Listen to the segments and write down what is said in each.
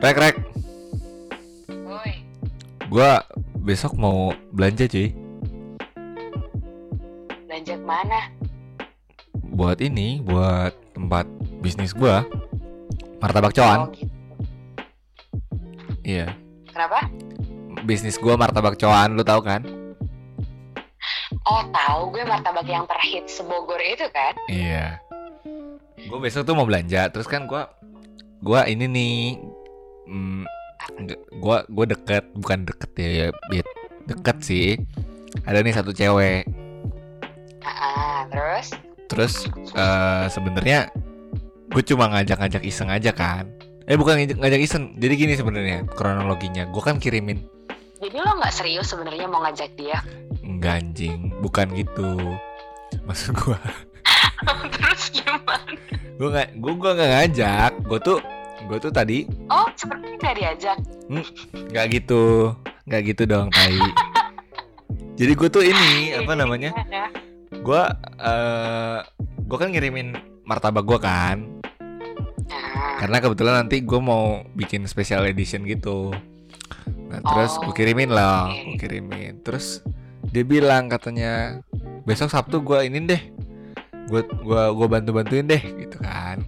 Rek rek, Woi, gua besok mau belanja cuy. belanja ke mana? Buat ini, buat tempat bisnis gua. Martabak Oh coan. gitu. Iya. Kenapa? Bisnis gua martabak coan, lu tahu kan? Oh tahu gue martabak yang terhit sebogor itu kan? Iya. Gue besok tuh mau belanja, terus kan gua gua ini nih mm, gua gua deket, bukan deket ya, ya deket sih. Ada nih satu cewek. Ah, terus? Terus eh sebenarnya gue cuma ngajak-ngajak iseng aja kan. Eh bukan ngajak, ngajak iseng. Jadi gini sebenarnya kronologinya. Gue kan kirimin Jadi lo nggak serius sebenarnya mau ngajak dia? enggak anjing, bukan gitu. Maksud gue, terus gimana? gue nggak, gue gue nggak ngajak. Gue tuh, gue tuh tadi Oh sepertinya nggak diajak. nggak gitu, nggak gitu dong, tai. Jadi gue tuh ini apa namanya? Gimana? Gue, eh, gue kan ngirimin martabak gue kan. Nah, Karena kebetulan nanti gue mau bikin special edition gitu. Nah terus Oh, gue kirimin lah, gue kirimin. Terus dia bilang katanya besok Sabtu gue ini deh, gue gua gua bantu bantuin deh gitu kan.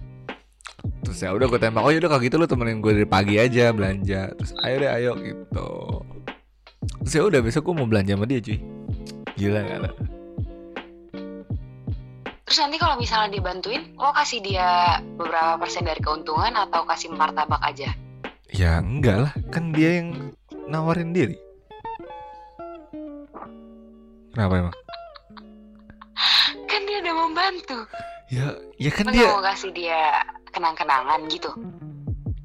Terus ya udah gue tembak, oh yaudah kalau gitu lu temenin gue dari pagi aja belanja. Terus ayo deh ayo gitu. Terus ya udah besok gue mau belanja sama dia cuy. Gila gak lo? terus nanti kalau misalnya dibantuin, lo kasih dia beberapa persen dari keuntungan atau kasih martabak aja? Ya enggak lah, kan dia yang nawarin diri. Kenapa emang? Kan dia udah membantu. Ya, ya kan Lo dia mau kasih dia kenang-kenangan gitu?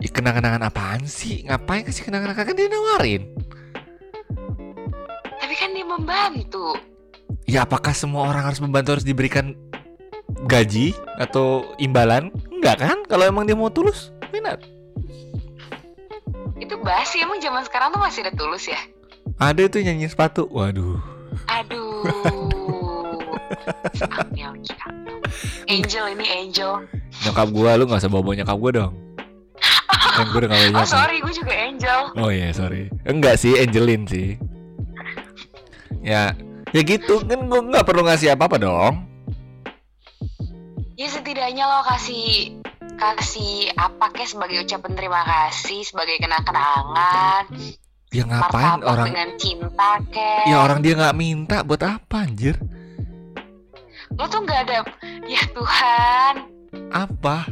ya, kenang-kenangan apaan sih? Ngapain kasih kenang-kenangan kan dia nawarin? Tapi kan dia membantu. Ya apakah semua orang harus membantu harus diberikan gaji atau imbalan? Enggak kan? Kalau emang dia mau tulus, minat. Itu basi emang zaman sekarang tuh masih ada tulus ya? Ada itu nyanyi sepatu. Waduh. Aduh. Angel, Angel ini Angel. Nyokap gua lu nggak usah bawa nyokap gua dong. Kan gua udah Oh sorry, gue juga Angel. Oh iya sorry. Enggak sih Angelin sih. Ya Ya gitu kan gue nggak perlu ngasih apa-apa dong. Ya setidaknya lo kasih kasih apa kek sebagai ucapan terima kasih sebagai kenang-kenangan Ya ngapain martabak orang dengan cinta kek. Ya orang dia nggak minta buat apa anjir? Lo tuh nggak ada ya Tuhan Apa?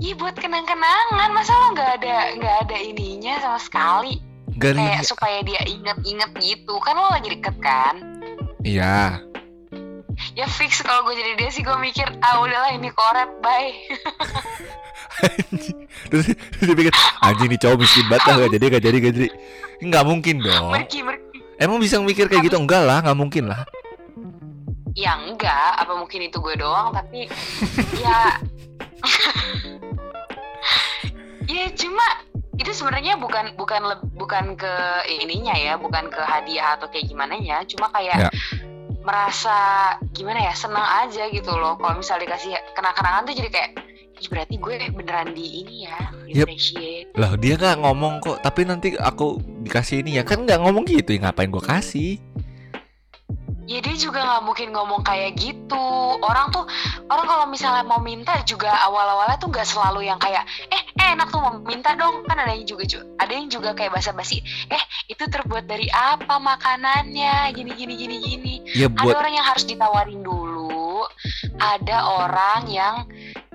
Ya buat kenang-kenangan masa lo nggak ada nggak ada ininya sama sekali? Gak kayak supaya dia inget-inget gitu. Kan lo lagi deket kan? Iya. Ya fix. Kalau gue jadi dia sih gue mikir ah udahlah ini koret bye. Terus dia pikir Anjing nih cowok miskin banget lah Gak jadi gak jadi gak jadi. Nggak mungkin dong. Merki merki Emang bisa mikir kayak gitu? Enggak lah nggak mungkin lah ya enggak. Apa mungkin itu gue doang tapi ya. Ya cuma itu sebenarnya bukan bukan bukan ke ininya ya bukan ke hadiah atau kayak gimana ya. Cuma kayak Ya. merasa gimana ya senang aja gitu loh. Kalau misalnya dikasih kenang-kenangan tuh jadi kayak berarti gue beneran di ini ya Yep. appreciate. Lah dia nggak ngomong kok. Tapi nanti aku dikasih ini ya. Kan nggak ngomong gitu ya Ngapain gue kasih ya dia juga nggak mungkin ngomong kayak gitu. Orang tuh orang kalau misalnya mau minta juga awal-awalnya tuh nggak selalu yang kayak eh eh, enak tuh mau minta dong. Kan ada yang juga ju- ada yang juga kayak basa-basi eh itu terbuat dari apa makanannya? Gini gini gini gini. Ya ada buat orang yang harus ditawarin dulu. Ada orang yang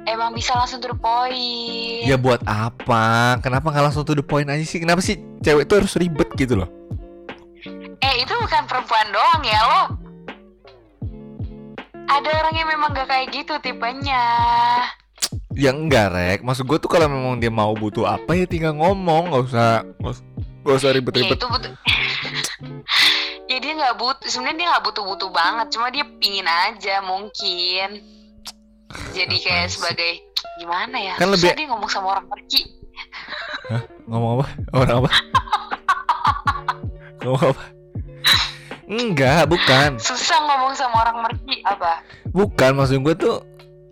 emang bisa langsung to the point. Ya buat apa? Kenapa nggak langsung to the point aja sih? Kenapa sih cewek itu harus ribet gitu loh? eh itu bukan perempuan doang ya lo ada orang yang memang gak kayak gitu tipenya. Ya enggak rek. Maksud gue tuh kalau memang dia mau butuh apa ya tinggal ngomong. Gak usah Gak usah, nggak usah ya ribet-ribet. itu butuh ya dia nggak butuh sebenarnya dia nggak butuh-butuh banget. Cuma dia pingin aja mungkin. Jadi kayak sebagai gimana ya? Kan lebih- dia ngomong sama orang pergi. Ngomong apa? Orang apa? Ngomong apa? Enggak bukan. Susah ngomong sama orang merki apa? Bukan maksud gue tuh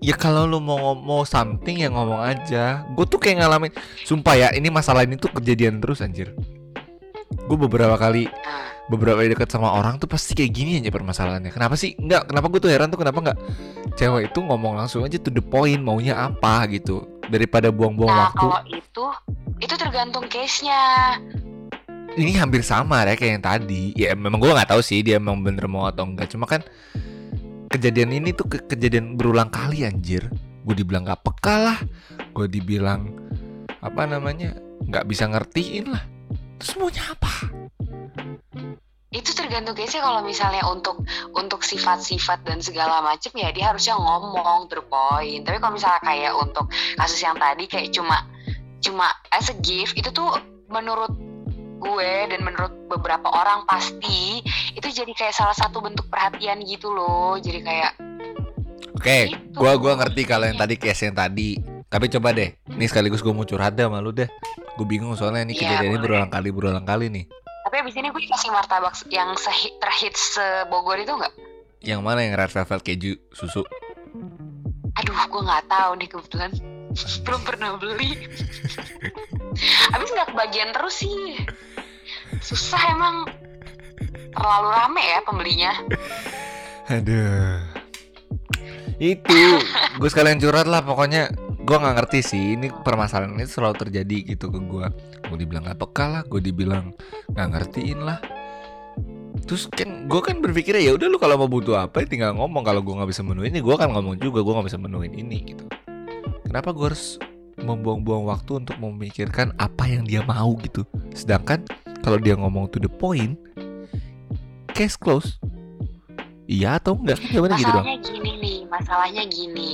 ya kalau lu mau mau something ya ngomong aja. Gue tuh kayak ngalamin sumpah ya ini masalah ini tuh kejadian terus anjir. Gue beberapa kali Nah, beberapa kali deket sama orang tuh pasti kayak gini aja permasalahannya. Kenapa sih? Nggak kenapa gue tuh heran tuh kenapa nggak cewek itu ngomong langsung aja to the point maunya apa gitu daripada buang-buang nah waktu. kalau itu itu tergantung case-nya. Ini hampir sama ya kayak yang tadi. Ya memang gue nggak tahu sih dia emang bener mau atau enggak. Cuma kan kejadian ini tuh ke- kejadian berulang kali anjir. Gue dibilang gak peka lah. Gue dibilang apa namanya nggak bisa ngertiin lah. Terus maunya apa? Itu tergantung case kalau misalnya untuk untuk sifat-sifat dan segala macam ya dia harusnya ngomong point. Tapi kalau misalnya kayak untuk kasus yang tadi kayak cuma cuma as a gift itu tuh menurut gue dan menurut beberapa orang pasti itu jadi kayak salah satu bentuk perhatian gitu loh. Jadi kayak oke Gitu. gue gua ngerti kalau yang tadi case yang tadi. Tapi coba deh ini sekaligus gue mau curhat deh sama lu deh. Gue bingung soalnya ini Iya, kejadian ini berulang kali berulang kali nih. Tapi abis ini gue dikasih martabak yang terhits sebogor itu nggak? Yang mana yang red velvet keju susu? Aduh gue nggak tahu nih kebetulan belum pernah beli habis nggak kebagian terus sih susah emang terlalu rame ya pembelinya Aduh. Itu, gue sekalian curhat lah pokoknya. Gue nggak ngerti sih, ini permasalahan ini selalu terjadi gitu ke gue. Gue dibilang gak peka lah, gue dibilang nggak ngertiin lah. Terus kan gue kan berpikir ya udah lu kalau mau butuh apa tinggal ngomong kalau gue nggak bisa menuhin ini gue kan ngomong juga gue nggak bisa menuhin ini gitu. Kenapa gue harus membuang-buang waktu untuk memikirkan apa yang dia mau gitu. Sedangkan kalau dia ngomong to the point, case close. Iya atau enggak? Gimana gitu dong? masalahnya gini nih masalahnya gini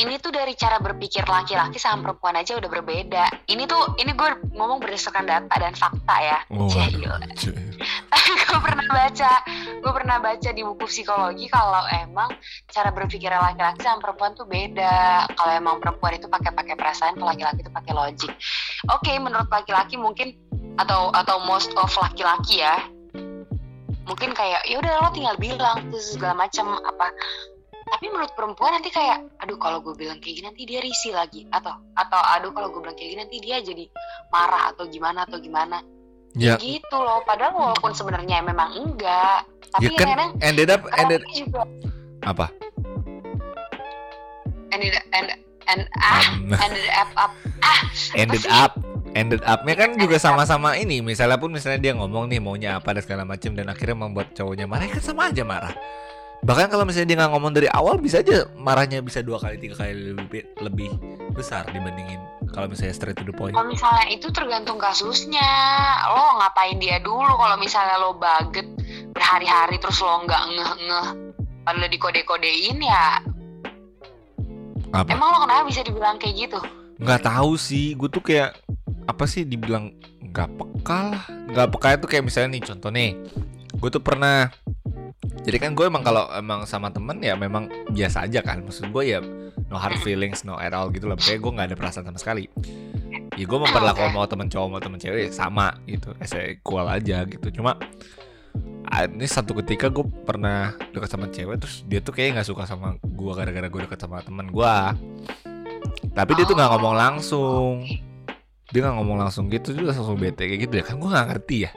ini tuh dari cara berpikir laki-laki sama perempuan aja udah berbeda ini tuh ini gue ngomong berdasarkan data dan fakta ya Oh, Cih, aduh. gue pernah baca gue pernah baca di buku psikologi kalau emang cara berpikir laki-laki sama perempuan tuh beda. Kalau emang perempuan itu pakai pakai perasaan kalau laki-laki itu pakai logik oke menurut laki-laki mungkin atau atau most of laki-laki ya mungkin kayak ya udah lo tinggal bilang terus segala macam apa. Tapi menurut perempuan nanti kayak aduh kalau gue bilang kayak gini nanti dia risih lagi atau atau aduh kalau gue bilang kayak gini nanti dia jadi marah atau gimana atau gimana Ya, gitu loh padahal walaupun sebenarnya memang enggak tapi ya kan kadang ended up ended juga. Apa? ended and and ah Um, ended up up ah ended up ended upnya kan juga sama-sama ini misalnya pun misalnya dia ngomong nih maunya apa dan segala macam dan akhirnya membuat cowoknya marah ya kan sama aja marah. Bahkan kalau misalnya dia nggak ngomong dari awal bisa aja marahnya bisa dua kali tiga kali lebih lebih besar dibandingin kalau misalnya straight to the point. Kalau misalnya itu tergantung kasusnya. Lo ngapain dia dulu kalau misalnya lo baget berhari-hari terus lo nggak ngeh ngeh padahal dikode-kodein ya apa? Emang lo kenapa bisa dibilang kayak gitu? Nggak tahu sih. Gue tuh kayak apa sih dibilang nggak peka lah. Nggak peka itu kayak misalnya nih contoh nih. Gue tuh pernah jadi kan gue emang kalau emang sama temen ya memang biasa aja kan. Maksud gue ya no hard feelings no at all gitu lah kayak gue nggak ada perasaan sama sekali. Ya gue memperlakukan mau temen cowok mau temen cewek sama gitu. Saya equal aja gitu. Cuma ah, ini satu ketika gue pernah deket sama cewek terus dia tuh kayak nggak suka sama gue gara-gara gue deket sama temen gue tapi dia tuh nggak ngomong langsung. Dia nggak ngomong langsung gitu juga langsung bete kayak gitu ya. Kan gue nggak ngerti ya.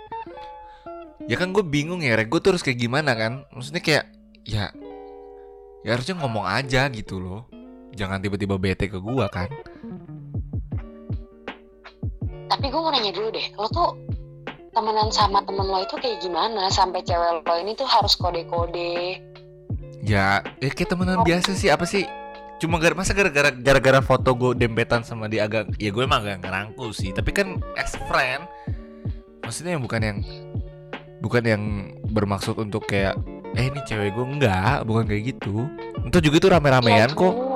Ya kan gue bingung ya Rek. gue terus kayak gimana kan? Maksudnya kayak ya ya harusnya ngomong aja gitu loh jangan tiba-tiba bete ke gue kan? Tapi gue mau nanya dulu deh lo tuh temenan sama temen lo itu kayak gimana? Sampai cewek lo ini tuh harus kode-kode. Ya ya kayak temenan biasa sih. Apa sih? Cuma gara masa gara-gara gara-gara foto gue dempetan sama dia agak ya gue emang agak ngerangkul sih. Tapi kan as friend maksudnya yang bukan yang bukan yang bermaksud untuk kayak eh ini cewek gue enggak bukan kayak gitu. Itu juga itu rame-ramean Ya kok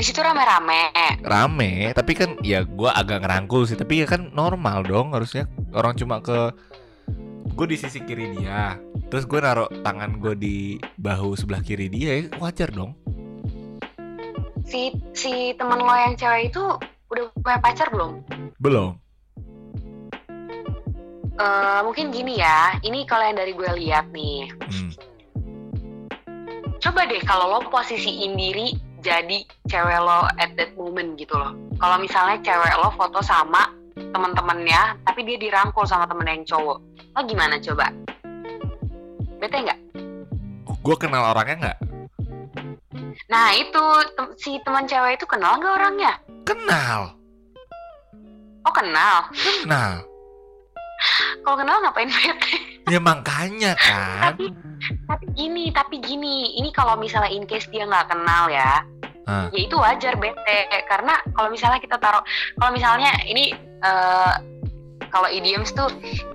Di situ rame-rame. Rame tapi kan ya gue agak ngerangkul sih tapi ya kan normal dong harusnya. Orang cuma ke gue di sisi kiri dia terus gue naruh tangan gue di bahu sebelah kiri dia ya wajar dong. Si si temen lo yang cewek itu udah punya pacar belum? Belum. Eh mungkin gini ya ini kalau yang dari gue lihat nih. Hmm. Coba deh kalau lo posisiin diri jadi cewek lo at that moment gitu loh. Kalau misalnya cewek lo foto sama teman-temannya tapi dia dirangkul sama temen yang cowok lo gimana coba? Bete nggak? Gue kenal orangnya nggak? Nah itu tem- si teman cewek itu kenal nggak orangnya? Kenal. Oh kenal. Kenal. Kalau kenal ngapain bete? Ya makanya kan. Tapi tapi gini tapi gini. Ini kalau misalnya in case dia nggak kenal ya Ah. ya itu wajar bete. Karena kalau misalnya kita taruh kalau misalnya ini eh, kalau idioms tuh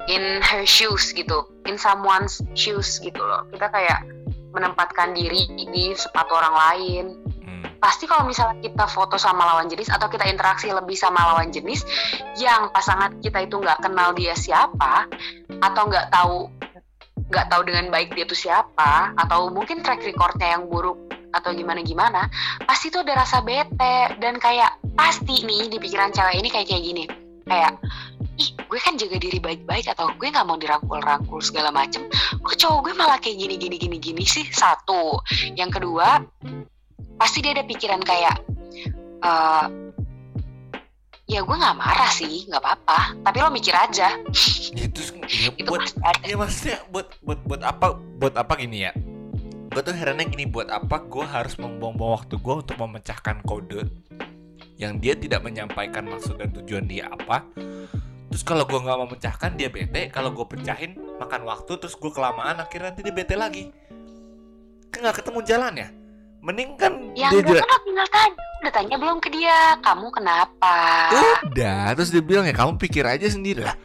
in her shoes gitu. In someone's shoes gitu loh. Kita kayak menempatkan diri di sepatu orang lain. Hmm. pasti kalau misalnya kita foto sama lawan jenis atau kita interaksi lebih sama lawan jenis yang pasangan kita itu nggak kenal dia siapa atau nggak tahu nggak tahu dengan baik dia tuh siapa atau mungkin track recordnya yang buruk atau gimana gimana pasti tuh ada rasa bete. Dan kayak pasti nih di pikiran cewek ini kayak kayak gini. Kayak ih gue kan jaga diri baik-baik atau gue nggak mau dirangkul-rangkul segala macem. Kok cowok gue malah kayak gini gini gini gini sih? Satu. Yang kedua pasti dia ada pikiran kayak eh ya gue nggak marah sih nggak apa-apa. Tapi lo mikir aja. Ya terus ya itu buat ya maksudnya buat buat buat apa buat apa gini ya? Gue tuh herannya gini buat apa gue harus membuang-buang waktu gue untuk memecahkan kode yang dia tidak menyampaikan maksud dan tujuan dia apa? Terus kalau gue nggak memecahkan dia bete. Kalau gue pecahin makan waktu terus gue kelamaan akhirnya nanti dia bete lagi. Kan nggak ketemu jalan ya? Mending kan yang dia lo tinggal tanya udah tanya belum ke dia? Kamu kenapa? Udah terus dia bilang ya kamu pikir aja sendiri lah.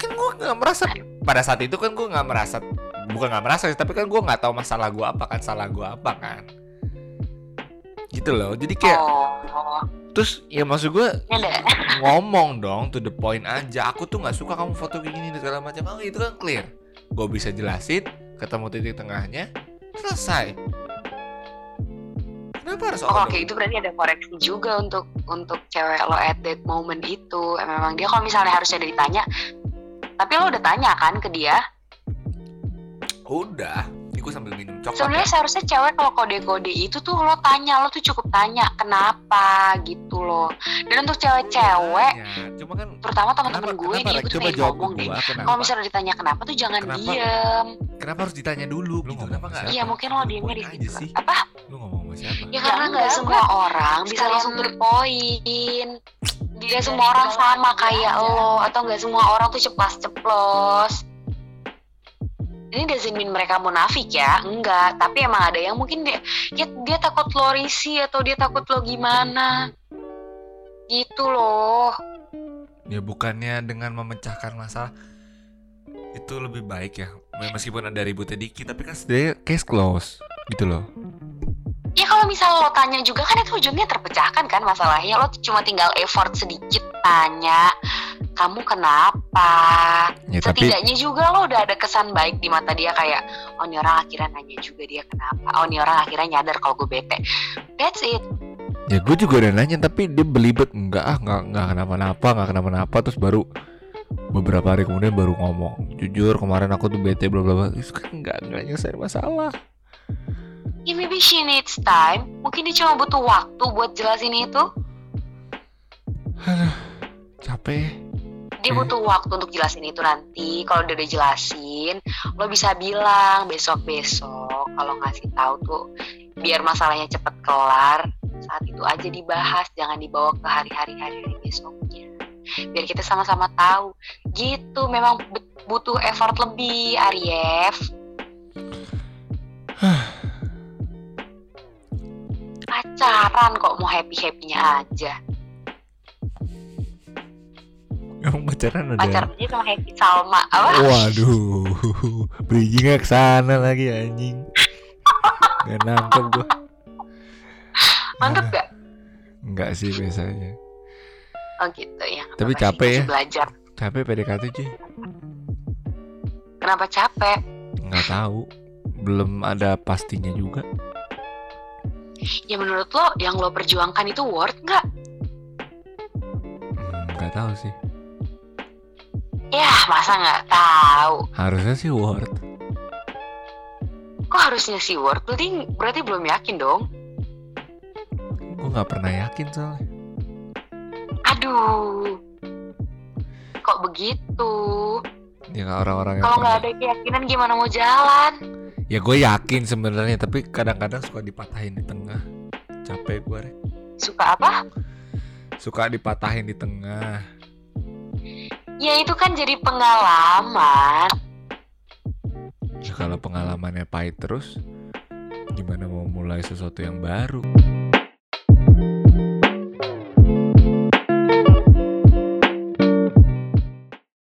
Kan gue nggak merasa pada saat itu kan gue nggak merasa bukan nggak merasa sih tapi kan gue nggak tahu masalah gue apa kan salah gue apa kan. Gitu loh jadi kayak oh. terus ya maksud gue ada ngomong dong to the point aja aku tuh nggak suka kamu foto kayak gini dan segala macam. Oh itu kan clear. Gue bisa jelasin ketemu titik tengahnya selesai kenapa harus Oh, oke itu berarti ada koreksi juga untuk untuk cewek lo at that moment itu. Memang dia kalau misalnya harusnya ada ditanya, tapi lo udah tanya kan ke dia. udah ini gue sambil minum coklat ya. Sebenarnya seharusnya cewek kalau kode-kode itu tuh lo tanya, lo tuh cukup tanya kenapa gitu loh. Dan untuk cewek-cewek, Iya, cuma kan terutama teman-teman gue kenapa, nih, gue tuh coba pengen jawab ngomong deh. kenapa? Kalau misalnya ditanya kenapa tuh jangan Kenapa? diem. kenapa harus ditanya dulu? Lu Gitu, kenapa nggak? Iya mungkin lo diemnya di situ. Apa? Sama siapa? Ya karena nggak enggak, semua orang bisa langsung berpoin. Tidak Dari semua orang sama kayak lo atau nggak semua orang tuh ceplas ceplos. Ini doesn't mean mereka munafik ya, enggak. Tapi emang ada yang mungkin dia dia, dia takut lo risih atau dia takut lo gimana. Gitu loh. Ya bukannya dengan memecahkan masalah itu lebih baik ya. Meskipun ada ributnya dikit, tapi kan sebenarnya case close gitu loh. Misal lo tanya juga kan itu ujungnya terpecahkan kan masalahnya. Lo cuma tinggal effort sedikit tanya, kamu kenapa? Ya tapi setidaknya juga lo udah ada kesan baik di mata dia kayak oh ini orang akhirnya nanya juga dia kenapa. Oh ini orang akhirnya nyadar kalau gue bete. That's it. Ya gue juga udah nanya tapi dia belibet enggak ah nggak nggak kenapa-napa nggak kenapa-napa. Terus baru beberapa hari kemudian baru ngomong jujur kemarin aku tuh bete bla bla bla. Itu kan nggak nggak nyelesain masalah ya maybe she needs time mungkin dia cuma butuh waktu buat jelasin itu. Capek. Dia butuh waktu untuk jelasin itu nanti. Kalau udah jelasin lo bisa bilang besok besok kalau ngasih tahu tuh biar masalahnya cepet kelar saat itu aja dibahas jangan dibawa ke hari-hari hari besoknya. Biar kita sama-sama tahu. Gitu memang butuh effort lebih Arief pacaran kok mau happy happynya aja. Emang pacaran ada? Pacaran aja sama happy Salma. Apa? Waduh bridgingnya ke sana lagi anjing. Nggak nangkep gua. Mantep gak Enggak sih biasanya. Oh gitu ya Tapi sih, capek ya. belajar. Capek PDKT cuy kenapa capek? Nggak tahu. Belum ada pastinya juga ya menurut lo yang lo perjuangkan itu worth nggak? Nggak tahu sih. Ya masa nggak tahu? Harusnya sih worth. Kok harusnya si word berarti berarti belum yakin dong. Gue nggak pernah yakin soalnya. Aduh. Kok begitu ya orang-orang kalau nggak ada keyakinan gimana mau jalan? Ya gue yakin sebenarnya tapi kadang-kadang suka dipatahin di tengah. Capek gue re. suka apa? Suka dipatahin di tengah. Ya itu kan jadi pengalaman. Ya, kalau pengalamannya pahit terus gimana mau mulai sesuatu yang baru?